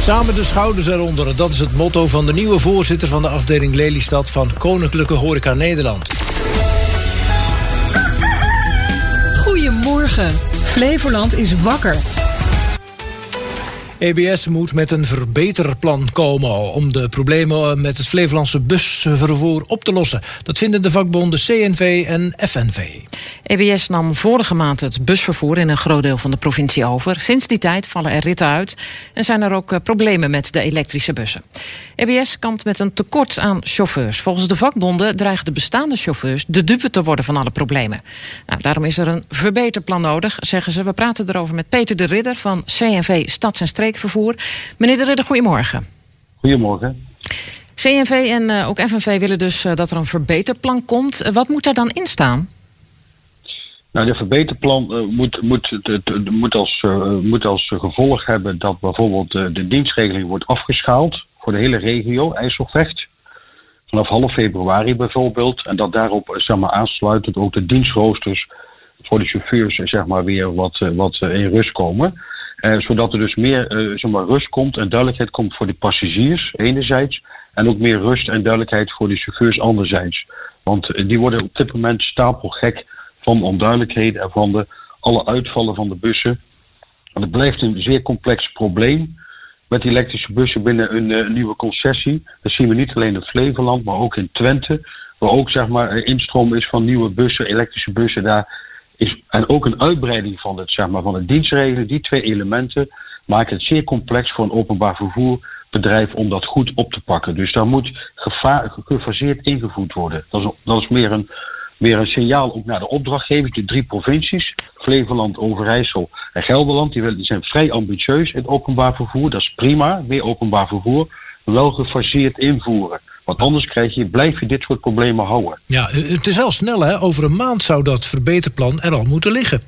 Samen de schouders eronder, dat is het motto van de nieuwe voorzitter van de afdeling Lelystad van Koninklijke Horeca Nederland. Goedemorgen. Flevoland is wakker. EBS moet met een verbeterplan komen om de problemen met het Flevolandse busvervoer op te lossen. Dat vinden de vakbonden CNV en FNV. EBS nam vorige maand het busvervoer in een groot deel van de provincie over. Sinds die tijd vallen er ritten uit en zijn er ook eh, problemen met de elektrische bussen. EBS kampt met een tekort aan chauffeurs. Volgens de vakbonden dreigen de bestaande chauffeurs de dupe te worden van alle problemen. Nou, daarom is er een verbeterplan nodig, zeggen ze. We praten erover met Peter de Ridder van CNV Stads- en Streekvervoer. Meneer de Ridder, goedemorgen. Goedemorgen. CNV en uh, ook FNV willen dus uh, dat er een verbeterplan komt. Uh, wat moet daar dan in staan? Nou, de verbeterplan moet, moet, het, moet, als, moet als gevolg hebben dat bijvoorbeeld de dienstregeling wordt afgeschaald voor de hele regio, IJsselvecht. Vanaf half februari bijvoorbeeld. En dat daarop zeg maar, aansluitend ook de dienstroosters voor de chauffeurs zeg maar, weer wat, wat in rust komen. Zodat er dus meer zeg maar, rust komt en duidelijkheid komt voor de passagiers enerzijds. En ook meer rust en duidelijkheid voor de chauffeurs anderzijds. Want die worden op dit moment stapelgek van onduidelijkheden en van de, alle uitvallen van de bussen. En het blijft een zeer complex probleem met elektrische bussen binnen een nieuwe concessie. Dat zien we niet alleen in Flevoland, maar ook in Twente. Waar ook zeg maar, instroom is van nieuwe bussen, elektrische bussen. Daar is, en ook een uitbreiding van het, zeg maar, van de dienstregelen. Die twee elementen maken het zeer complex voor een openbaar vervoerbedrijf om dat goed op te pakken. Dus daar moet gefaseerd ingevoerd worden. Dat is, dat is meer een weer een signaal ook naar de opdrachtgevers, de drie provincies, Flevoland, Overijssel en Gelderland. Die, die zijn vrij ambitieus in het openbaar vervoer. Dat is prima, weer openbaar vervoer. Wel gefaseerd invoeren. Want anders krijg je, blijf je dit soort problemen houden. Ja, het is wel snel hè. Over een maand zou dat verbeterplan er al moeten liggen.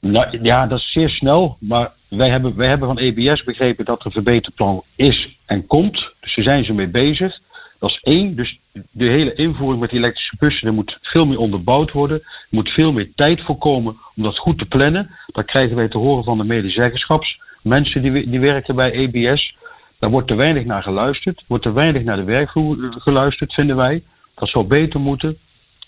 Nou, ja, dat is zeer snel. Maar wij hebben, wij hebben van EBS begrepen dat er een verbeterplan is en komt. Dus daar zijn ze mee bezig. Dat is één. Dus de hele invoering met die elektrische bussen, er moet veel meer onderbouwd worden. Er moet veel meer tijd voorkomen om dat goed te plannen. Dat krijgen wij te horen van de medezeggenschapsmensen Mensen die, die werken bij EBS. Daar wordt te weinig naar geluisterd. Wordt te weinig naar de werkvloer geluisterd, vinden wij. Dat zou beter moeten.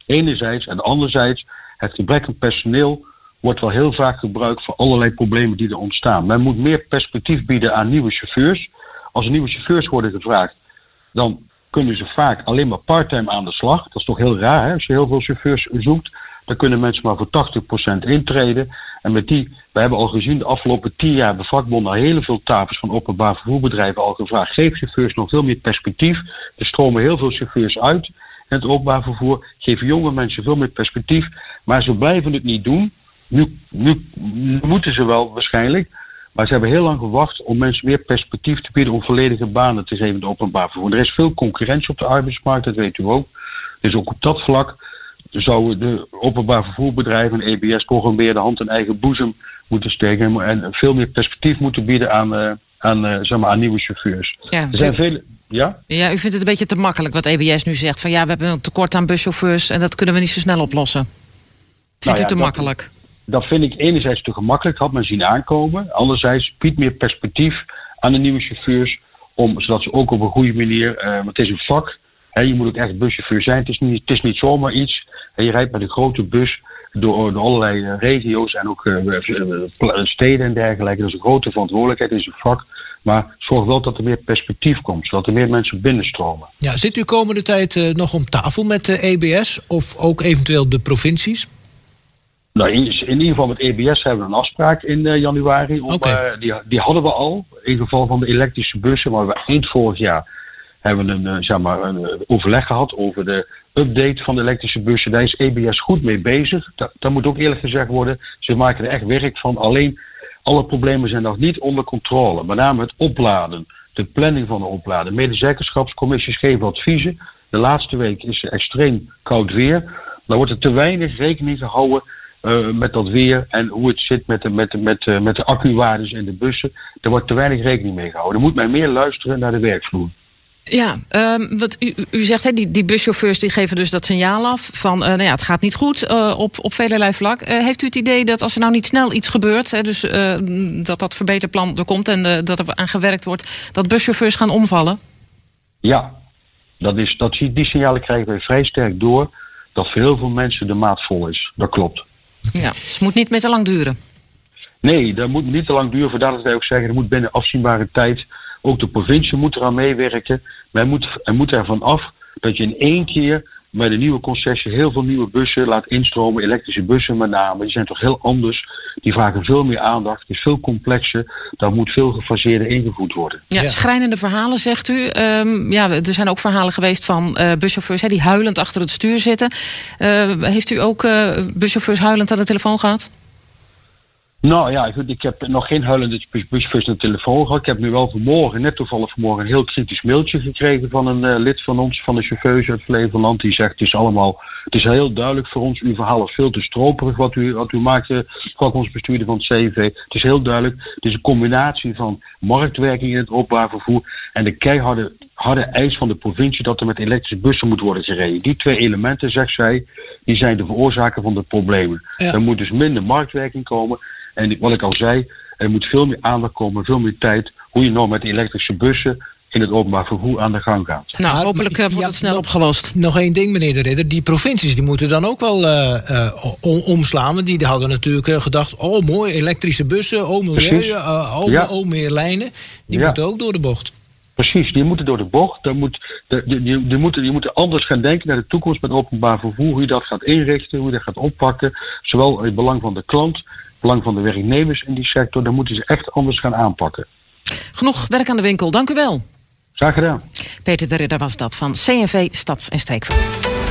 Enerzijds en anderzijds, het gebrek aan personeel wordt wel heel vaak gebruikt voor allerlei problemen die er ontstaan. Men moet meer perspectief bieden aan nieuwe chauffeurs. Als er nieuwe chauffeurs worden gevraagd, dan kunnen ze vaak alleen maar parttime aan de slag. Dat is toch heel raar? Als je heel veel chauffeurs zoekt, dan kunnen mensen maar voor 80% intreden. En met die, we hebben al gezien de afgelopen 10 jaar bij vakbonden al heel veel tafels van openbaar vervoerbedrijven al gevraagd. Geef chauffeurs nog veel meer perspectief. Er stromen heel veel chauffeurs uit in het openbaar vervoer. Geef jonge mensen veel meer perspectief. Maar ze blijven het niet doen. Nu, nu moeten ze wel waarschijnlijk. Maar ze hebben heel lang gewacht om mensen meer perspectief te bieden om volledige banen te geven in het openbaar vervoer. Er is veel concurrentie op de arbeidsmarkt, dat weet u ook. Dus ook op dat vlak zouden de openbaar vervoerbedrijven en EBS toch meer de hand in eigen boezem moeten steken en veel meer perspectief moeten bieden aan, uh, aan, uh, zeg maar, aan nieuwe chauffeurs. Ja, er zijn vele. Ja? ja, u vindt het een beetje te makkelijk wat EBS nu zegt. Van ja, we hebben een tekort aan buschauffeurs en dat kunnen we niet zo snel oplossen. Vindt nou ja, u te dat, makkelijk? dat vind ik enerzijds te gemakkelijk, had men zien aankomen. Anderzijds biedt meer perspectief aan de nieuwe chauffeurs, om, zodat ze ook op een goede manier, uh, want het is een vak, je moet ook echt buschauffeur zijn. Het is niet, het is niet zomaar iets. Je rijdt met een grote bus door, door allerlei uh, regio's en ook uh, steden en dergelijke. Dat is een grote verantwoordelijkheid, is een vak. Maar zorg wel dat er meer perspectief komt, zodat er meer mensen binnenstromen. Ja, zit u komende tijd nog om tafel met de EBS of ook eventueel de provincies? Nou, in, in, ieder geval met EBS hebben we een afspraak in uh, januari. Om, okay. uh, die, die, hadden we al. In geval van de elektrische bussen. Maar we eind vorig jaar hebben we een, maar, een overleg gehad over de update van de elektrische bussen. Daar is EBS goed mee bezig. Dat, dat moet ook eerlijk gezegd worden. Ze maken er echt werk van. Alleen alle problemen zijn nog niet onder controle. Met name het opladen. De planning van de opladen. Medezeggenschapscommissies geven adviezen. De laatste week is er extreem koud weer. Dan wordt er te weinig rekening gehouden uh, met dat weer en hoe het zit met de, met met, met de accuwaardes in de bussen. Er wordt te weinig rekening mee gehouden. Er moet men meer luisteren naar de werkvloer. Ja, um, wat u, u zegt, hè, die, die buschauffeurs die geven dus dat signaal af van nou ja, het gaat niet goed uh, op, op velelei vlak. Uh, heeft u het idee dat als er nou niet snel iets gebeurt, hè, dus dat dat verbeterplan er komt en dat er aan gewerkt wordt, dat buschauffeurs gaan omvallen? Ja, dat is, dat, die signalen krijgen we vrij sterk door dat voor heel veel mensen de maat vol is. Dat klopt. Ja, dus het moet niet meer te lang duren. Nee, dat moet niet te lang duren. Vandaar dat wij ook zeggen, er moet binnen afzienbare tijd. Ook de provincie moet eraan meewerken. Maar moet, er moet ervan af dat je in één keer met de nieuwe concessie heel veel nieuwe bussen laat instromen. Elektrische bussen met name. Die zijn toch heel anders. Die vragen veel meer aandacht. Het is veel complexer. Daar moet veel gefaseerder ingevoerd worden. Ja, schrijnende verhalen zegt u. Um, ja, er zijn ook verhalen geweest van uh, buschauffeurs hè, die huilend achter het stuur zitten. Uh, heeft u ook uh, buschauffeurs huilend aan de telefoon gehad? Nou ja, goed, ik heb nog geen huilende busfus aan de telefoon gehad. Ik heb nu wel vanmorgen, net toevallig vanmorgen, een heel kritisch mailtje gekregen van een uh, lid van ons, van de chauffeurs uit Flevoland. Die zegt: Het is allemaal, het is heel duidelijk voor ons. Uw verhaal is veel te stroperig wat u, wat u maakt, uh, ons bestuurder van het CV. Het is heel duidelijk. Het is een combinatie van marktwerking in het openbaar vervoer en de keiharde harde eis van de provincie dat er met elektrische bussen moet worden gereden. Die twee elementen, zegt zij, die zijn de veroorzaker van de problemen. Ja. Er moet dus minder marktwerking komen. En wat ik al zei, er moet veel meer aandacht komen, veel meer tijd. Hoe je nou met elektrische bussen in het openbaar vervoer aan de gang gaat. Nou, hopelijk uh, wordt het snel opgelost. Nog één ding, meneer de Ridder. Die provincies die moeten dan ook wel uh, uh, omslaan. Want die hadden natuurlijk gedacht... oh, mooi, elektrische bussen, oh, milieu, oh, ja. oh, meer lijnen. Die ja. moeten ook door de bocht. Precies, die moeten door de bocht. Die, moet, die, die, die, moeten, die moeten anders gaan denken naar de toekomst met openbaar vervoer. Hoe je dat gaat inrichten, hoe je dat gaat oppakken. Zowel het belang van de klant, het belang van de werknemers in die sector. Dan moeten ze echt anders gaan aanpakken. Genoeg werk aan de winkel, dank u wel. Graag gedaan. Peter de Ridder was dat van CNV Stads- en Streekvervoer.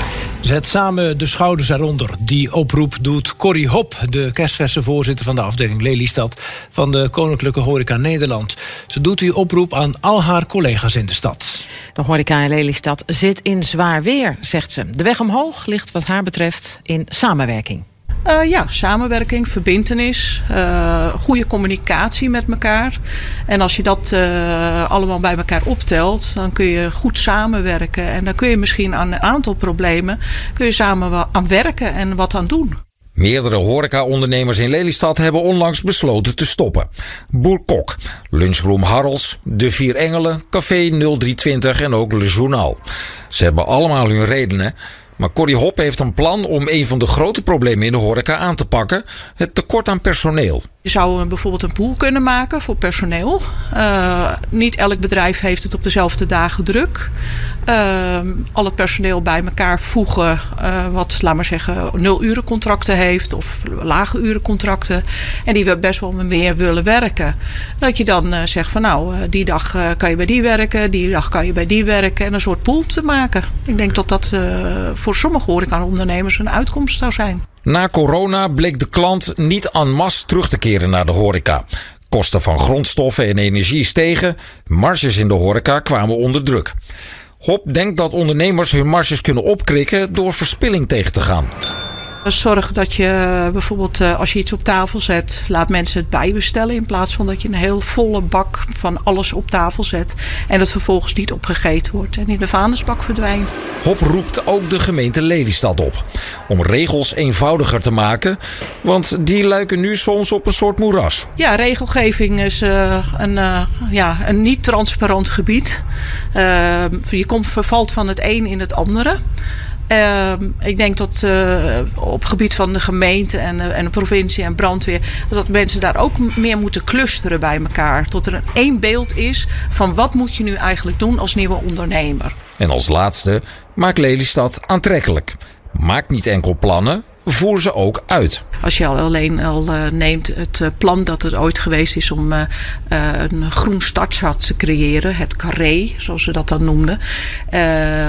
Zet samen de schouders eronder. Die oproep doet Corrie Hop, de kerstverse voorzitter van de afdeling Lelystad van de Koninklijke Horeca Nederland. Ze doet die oproep aan al haar collega's in de stad. De horeca in Lelystad zit in zwaar weer, zegt ze. De weg omhoog ligt wat haar betreft in samenwerking. Uh, ja, samenwerking, verbindenis, uh, goede communicatie met elkaar. En als je dat uh, allemaal bij elkaar optelt, dan kun je goed samenwerken. En dan kun je misschien aan een aantal problemen kun je samen aan werken en wat aan doen. Meerdere horeca-ondernemers in Lelystad hebben onlangs besloten te stoppen. Boer Kok, Lunchroom Harrels, De Vier Engelen, Café 0320 en ook Le Journal. Ze hebben allemaal hun redenen. Maar Corrie Hop heeft een plan om een van de grote problemen in de horeca aan te pakken: het tekort aan personeel. Je zou bijvoorbeeld een pool kunnen maken voor personeel. Uh, niet elk bedrijf heeft het op dezelfde dagen druk. Uh, al het personeel bij elkaar voegen, wat, laat maar zeggen, nul uren contracten heeft of lage uren contracten. En die we best wel meer willen werken. Dat je dan zegt van nou, die dag kan je bij die werken, die dag kan je bij die werken. En een soort pool te maken. Ik denk dat dat voor sommige horeca-ondernemers een uitkomst zou zijn. Na corona bleek de klant niet en masse terug te keren naar de horeca. Kosten van grondstoffen en energie stegen, marges in de horeca kwamen onder druk. Hop denkt dat ondernemers hun marges kunnen opkrikken door verspilling tegen te gaan. Zorg dat je bijvoorbeeld eh, als je iets op tafel zet, laat mensen het bijbestellen. In plaats van dat je een heel volle bak van alles op tafel zet. En het vervolgens niet opgegeten wordt en in de vuilnisbak verdwijnt. Hop roept ook de gemeente Lelystad op. Om regels eenvoudiger te maken. Want die lijken nu soms op een soort moeras. Ja, regelgeving is uh, een, uh, ja, een niet transparant gebied. je komt vervalt van het een in het andere. Uh, ik denk dat uh, op gebied van de gemeente en, uh, en de provincie en brandweer, dat mensen daar ook meer moeten clusteren bij elkaar. Tot er een één beeld is van wat moet je nu eigenlijk doen als nieuwe ondernemer. En als laatste, maak Lelystad aantrekkelijk. Maak niet enkel plannen, voer ze ook uit. Als je al alleen al uh, neemt het uh, plan dat er ooit geweest is om uh, een groen startschat te creëren, het carré, zoals ze dat dan noemden,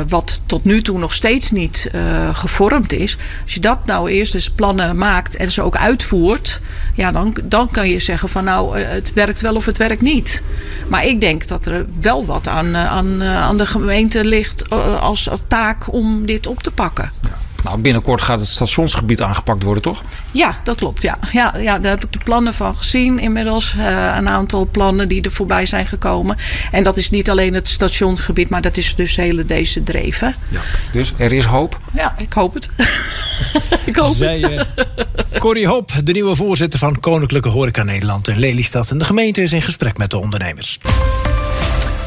wat tot nu toe nog steeds niet gevormd is. Als je dat nou eerst eens plannen maakt en ze ook uitvoert, ja, dan, dan kan je zeggen van nou, het werkt wel of het werkt niet. Maar ik denk dat er wel wat aan, aan, aan de gemeente ligt als taak om dit op te pakken. Ja. Nou, binnenkort gaat het stationsgebied aangepakt worden, toch? Ja, dat klopt. Ja. Ja, ja, daar heb ik de plannen van gezien inmiddels. Uh, een aantal plannen die er voorbij zijn gekomen. En dat is niet alleen het stationsgebied, maar dat is dus hele deze dreven. Ja. Dus er is hoop? Ja, ik hoop het. ik hoop Zij, het. Uh, Corrie Hop, de nieuwe voorzitter van Koninklijke Horeca Nederland in Lelystad. En de gemeente is in gesprek met de ondernemers.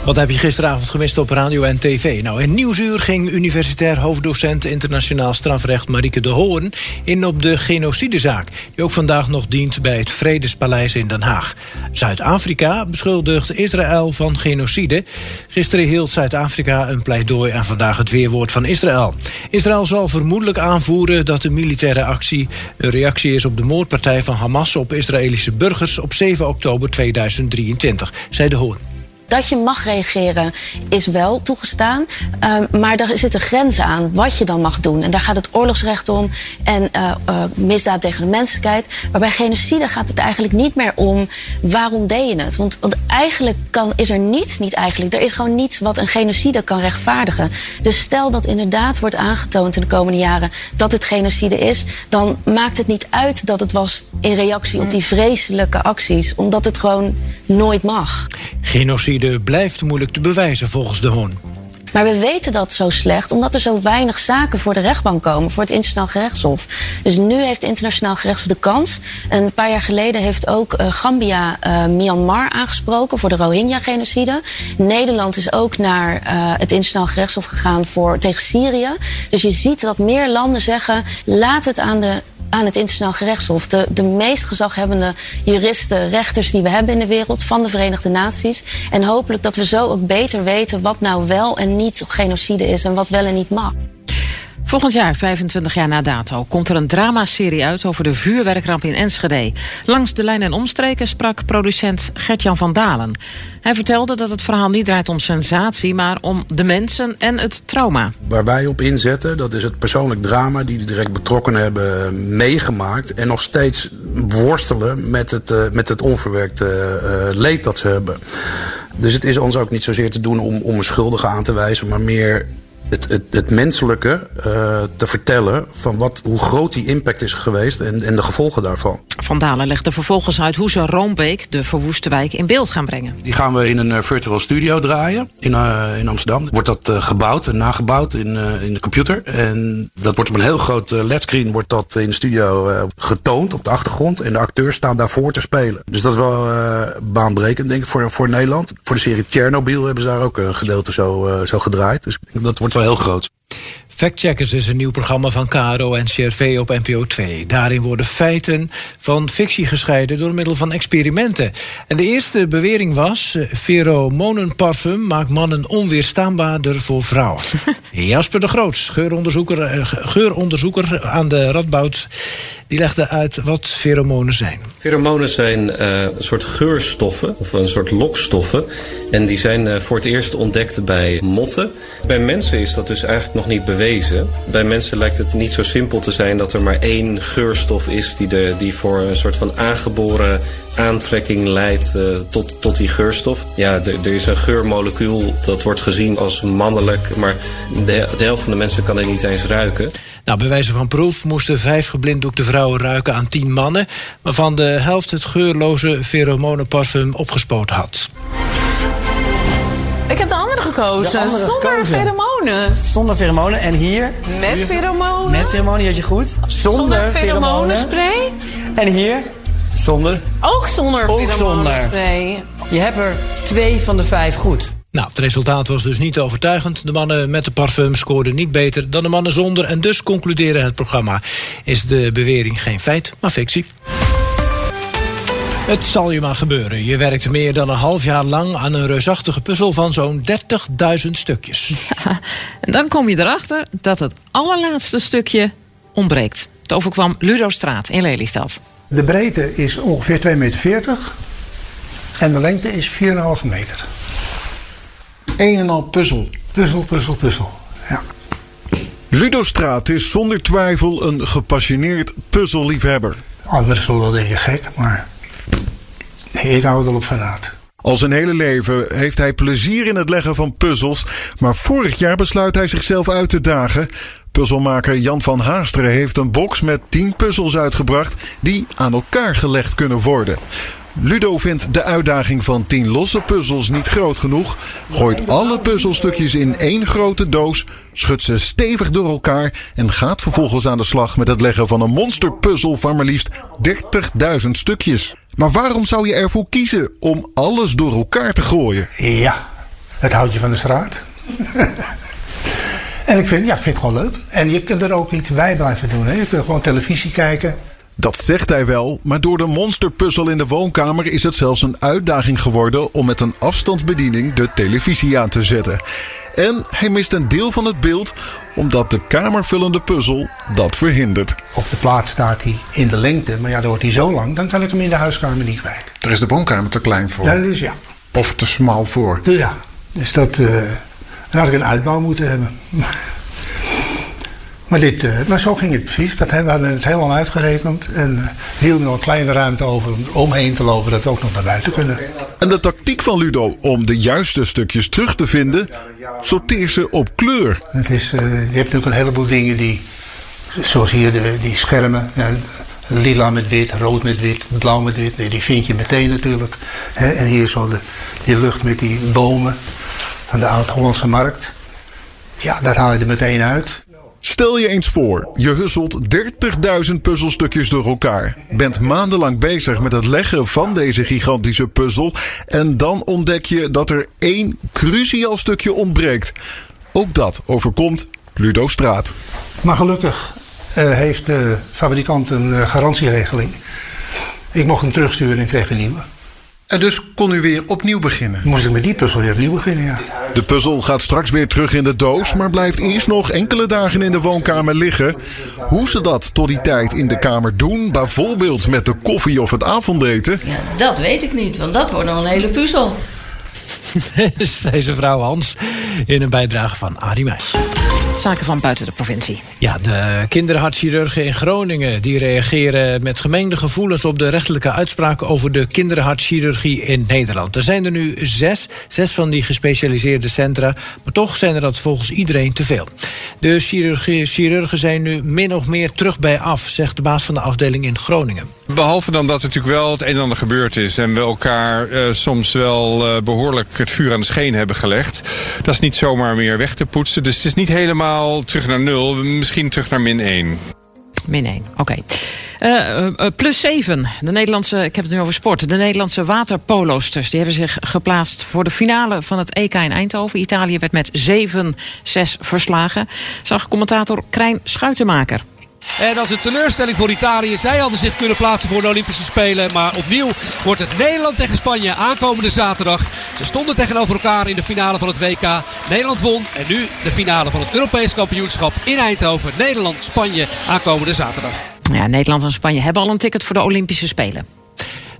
Wat heb je gisteravond gemist op radio en tv? Nou, in Nieuwsuur ging universitair hoofddocent internationaal strafrecht Marieke de Hoorn in op de genocidezaak, die ook vandaag nog dient bij het Vredespaleis in Den Haag. Zuid-Afrika beschuldigt Israël van genocide. Gisteren hield Zuid-Afrika een pleidooi en vandaag het weerwoord van Israël. Israël zal vermoedelijk aanvoeren dat de militaire actie een reactie is op de moordpartij van Hamas op Israëlische burgers op 7 oktober 2023, zei de Hoorn dat je mag reageren is wel toegestaan. Uh, maar er zitten grenzen aan wat je dan mag doen. En daar gaat het oorlogsrecht om en uh, uh, misdaad tegen de menselijkheid. Maar bij genocide gaat het eigenlijk niet meer om waarom deed je het. Want, want eigenlijk kan, is er niets, niet eigenlijk, er is gewoon niets wat een genocide kan rechtvaardigen. Dus stel dat inderdaad wordt aangetoond in de komende jaren dat het genocide is, dan maakt het niet uit dat het was in reactie op die vreselijke acties, omdat het gewoon nooit mag. Genocide blijft moeilijk te bewijzen volgens de Hoon. Maar we weten dat zo slecht omdat er zo weinig zaken voor de rechtbank komen, voor het internationaal gerechtshof. Dus nu heeft het internationaal gerechtshof de kans. Een paar jaar geleden heeft ook uh, Gambia uh, Myanmar aangesproken voor de Rohingya-genocide. Nederland is ook naar uh, het internationaal gerechtshof gegaan voor, tegen Syrië. Dus je ziet dat meer landen zeggen: laat het aan de aan het internationaal gerechtshof. De, de meest gezaghebbende juristen, rechters die we hebben in de wereld van de Verenigde Naties. En hopelijk dat we zo ook beter weten wat nou wel en niet genocide is en wat wel en niet mag. Volgend jaar, 25 jaar na dato, komt er een dramaserie uit over de vuurwerkramp in Enschede. Langs de lijn en omstreken sprak producent Gertjan van Dalen. Hij vertelde dat het verhaal niet draait om sensatie, maar om de mensen en het trauma. Waar wij op inzetten, dat is het persoonlijk drama die de direct betrokkenen hebben meegemaakt. En nog steeds worstelen met het, uh, met het onverwerkte uh, leed dat ze hebben. Dus het is ons ook niet zozeer te doen om, om een schuldige aan te wijzen, maar meer het, het, het menselijke uh, te vertellen van wat, hoe groot die impact is geweest en, en de gevolgen daarvan. Van Dalen legde vervolgens uit hoe ze Roombeek, de verwoeste wijk, in beeld gaan brengen. Die gaan we in een uh, virtual studio draaien in, uh, in Amsterdam. Wordt dat gebouwd en nagebouwd in, in de computer. En dat wordt op een heel groot ledscreen wordt dat in de studio getoond op de achtergrond. En de acteurs staan daarvoor te spelen. Dus dat is wel baanbrekend denk ik voor, voor Nederland. Voor de serie Chernobyl hebben ze daar ook een gedeelte zo, zo gedraaid. Dus dat wordt wel heel groot. Factcheckers is een nieuw programma van KRO en CRV op NPO 2. Daarin worden feiten van fictie gescheiden door middel van experimenten. En de eerste bewering was... pheromonenparfum maakt mannen onweerstaanbaarder voor vrouwen. Jasper de Groots, geuronderzoeker, geuronderzoeker aan de Radboud... die legde uit wat pheromonen zijn. Pheromonen zijn uh, een soort geurstoffen, of een soort lokstoffen. En die zijn uh, voor het eerst ontdekt bij motten. Bij mensen is dat dus eigenlijk nog niet bewezen. Bij mensen lijkt het niet zo simpel te zijn dat er maar één geurstof is die, de, die voor een soort van aangeboren aantrekking leidt uh, tot, tot die geurstof. Ja, er is een geurmolecuul dat wordt gezien als mannelijk, maar de, de helft van de mensen kan het niet eens ruiken. Nou, bij wijze van proef moesten vijf geblinddoekte vrouwen ruiken aan tien mannen, waarvan de helft het geurloze pheromonenparfum opgespoten had. Ik heb de andere gekozen. De andere Zonder gekozen. pheromonen. Zonder pheromonen. En hier? Met hier, pheromonen. Met pheromonen, had je goed. Zonder, Zonder pheromonenspray. En hier? Zonder. Ook zonder Ook zonder. Je hebt er twee van de vijf goed. Nou, het resultaat was dus niet overtuigend. De mannen met de parfum scoorden niet beter dan de mannen zonder. En dus concluderen het programma is de bewering geen feit, maar fictie. Het zal je maar gebeuren. Je werkt meer dan een half jaar lang aan een reusachtige puzzel van zo'n 30.000 stukjes. Ja, en dan kom je erachter dat het allerlaatste stukje ontbreekt. Het overkwam Ludo Straat in Lelystad. De breedte is ongeveer 2,40 meter en de lengte is 4,5 meter. Een en al puzzel. Puzzel, puzzel, puzzel. Ja. Ludo Straat is zonder twijfel een gepassioneerd puzzelliefhebber. Anderen zullen wel denken gek, maar ik hou er wel op van uit. Al zijn hele leven heeft hij plezier in het leggen van puzzels, maar vorig jaar besluit hij zichzelf uit te dagen. Puzzelmaker Jan van Haasteren heeft een box met 10 puzzels uitgebracht die aan elkaar gelegd kunnen worden. Ludo vindt de uitdaging van 10 losse puzzels niet groot genoeg, gooit alle puzzelstukjes in één grote doos, schudt ze stevig door elkaar en gaat vervolgens aan de slag met het leggen van een monsterpuzzel van maar liefst 30.000 stukjes. Maar waarom zou je ervoor kiezen om alles door elkaar te gooien? Ja, het houdt je van de straat. en ik vind, ja, ik vind het gewoon leuk. En je kunt er ook niet bij blijven doen. Hè. Je kunt gewoon televisie kijken. Dat zegt hij wel, maar door de monsterpuzzel in de woonkamer is het zelfs een uitdaging geworden om met een afstandsbediening de televisie aan te zetten. En hij mist een deel van het beeld omdat de kamervullende puzzel dat verhindert. Op de plaats staat hij in de lengte, maar ja, dan wordt hij zo lang, dan kan ik hem in de huiskamer niet kwijt. Daar is de woonkamer te klein voor. Ja, dus ja. Of te smal voor. Dus ja, dus dat, eh, dan had ik een uitbouw moeten hebben. Maar, dit, eh, maar zo ging het precies. Dat, we hadden het helemaal uitgerekend en uh, hielden nog een kleine ruimte over om omheen te lopen, dat we ook nog naar buiten kunnen. En de tactiek van Ludo om de juiste stukjes terug te vinden, sorteer ze op kleur. Het is, uh, je hebt natuurlijk een heleboel dingen die, zoals hier de, die schermen, ja, lila met wit, rood met wit, blauw met wit, die vind je meteen natuurlijk. En hier zo de, die lucht met die bomen van de Oud-Hollandse markt. Ja, daar haal je er meteen uit. Stel je eens voor, je husselt 30.000 puzzelstukjes door elkaar. Bent maandenlang bezig met het leggen van deze gigantische puzzel. En dan ontdek je dat er één cruciaal stukje ontbreekt. Ook dat overkomt Ludo Straat. Maar gelukkig uh, heeft de fabrikant een uh, garantieregeling. Ik mocht hem terugsturen en kreeg een nieuwe. En dus kon u weer opnieuw beginnen? Moest ik met die puzzel weer opnieuw beginnen, ja. De puzzel gaat straks weer terug in de doos, maar blijft eerst nog enkele dagen in de woonkamer liggen. Hoe ze dat tot die tijd in de kamer doen, bijvoorbeeld met de koffie of het avondeten. Ja, dat weet ik niet, want dat wordt nog een hele puzzel. Deze vrouw Hans in een bijdrage van Arie Meis. Zaken van buiten de provincie. Ja, de kinderhartchirurgen in Groningen die reageren met gemengde gevoelens op de rechtelijke uitspraken over de kinderhartchirurgie in Nederland. Er zijn er nu zes, zes van die gespecialiseerde centra, maar toch zijn er dat volgens iedereen te veel. De chirurgen, chirurgen zijn nu min of meer terug bij af, zegt de baas van de afdeling in Groningen. Behalve dan dat er natuurlijk wel het een en ander gebeurd is en we elkaar uh, soms wel uh, behoorlijk het vuur aan de scheen hebben gelegd. Dat is niet zomaar meer weg te poetsen. Dus het is niet helemaal terug naar nul, misschien terug naar min 1. Min 1, oké. Okay. Uh, uh, plus 7. De Nederlandse, ik heb het nu over sport. De Nederlandse waterpolosters die hebben zich geplaatst voor de finale van het EK in Eindhoven. Italië werd met 7-6 verslagen. Zag commentator Krijn Schuitenmaker. En dat is een teleurstelling voor Italië. Zij hadden zich kunnen plaatsen voor de Olympische Spelen. Maar opnieuw wordt het Nederland tegen Spanje aankomende zaterdag. Ze stonden tegenover elkaar in de finale van het WK. Nederland won. En nu de finale van het Europees kampioenschap in Eindhoven. Nederland-Spanje aankomende zaterdag. Ja, Nederland en Spanje hebben al een ticket voor de Olympische Spelen.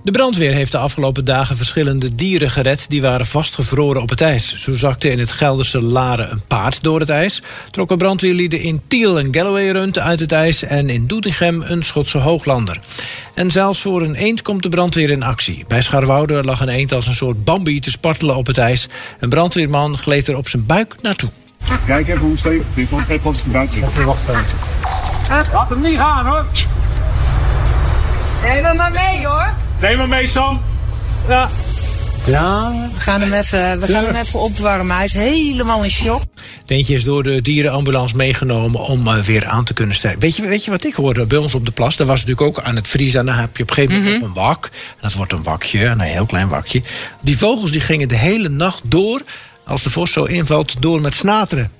De brandweer heeft de afgelopen dagen verschillende dieren gered... die waren vastgevroren op het ijs. Zo zakte in het Gelderse Laren een paard door het ijs. Trokken brandweerlieden in Tiel een Galloway-runt uit het ijs... en in Doetinchem een Schotse hooglander. En zelfs voor een eend komt de brandweer in actie. Bij Scharwoude lag een eend als een soort bambi te spartelen op het ijs. Een brandweerman gleed er op zijn buik naartoe. Kijk even hoe steek. Ik moet even op zijn buik. Wacht even. Laat hem niet gaan hoor. Neem hem maar mee hoor. Neem hem mee, Sam. Ja. Ja, we gaan hem even, we gaan hem even opwarmen. Hij is helemaal in shock. Het eentje is door de dierenambulance meegenomen om uh, weer aan te kunnen sterken. Weet je, weet je wat ik hoorde bij ons op de plas? Dat was natuurlijk ook aan het vriezen. En dan heb je op een gegeven moment mm -hmm. een wak. Dat wordt een wakje, een heel klein wakje. Die vogels die gingen de hele nacht door, als de vos zo invalt, door met snateren.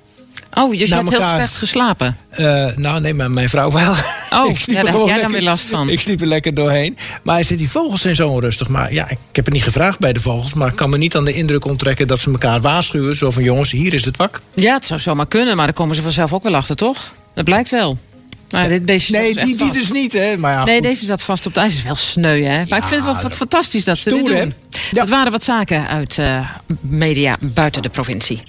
Oh, dus je hebt heel slecht geslapen? Uh, nou, nee, maar mijn vrouw wel. Oh, ik ja, daar heb jij dan weer last van. Ik sliep er lekker doorheen. Maar hij zei, die vogels zijn zo onrustig. Maar ja, ik heb het niet gevraagd bij de vogels. Maar ik kan me niet aan de indruk onttrekken dat ze elkaar waarschuwen. Zo van, jongens, hier is het wak. Ja, het zou zomaar kunnen. Maar dan komen ze vanzelf ook wel achter, toch? Dat blijkt wel. Maar dit beestje nee, die, die dus niet, hè? Maar ja, nee, goed. deze zat vast op het ijs. is wel sneu, hè? Maar ja, ik vind het wel dat fantastisch dat ze dit doen. Ja. Dat waren wat zaken uit uh, media buiten de provincie.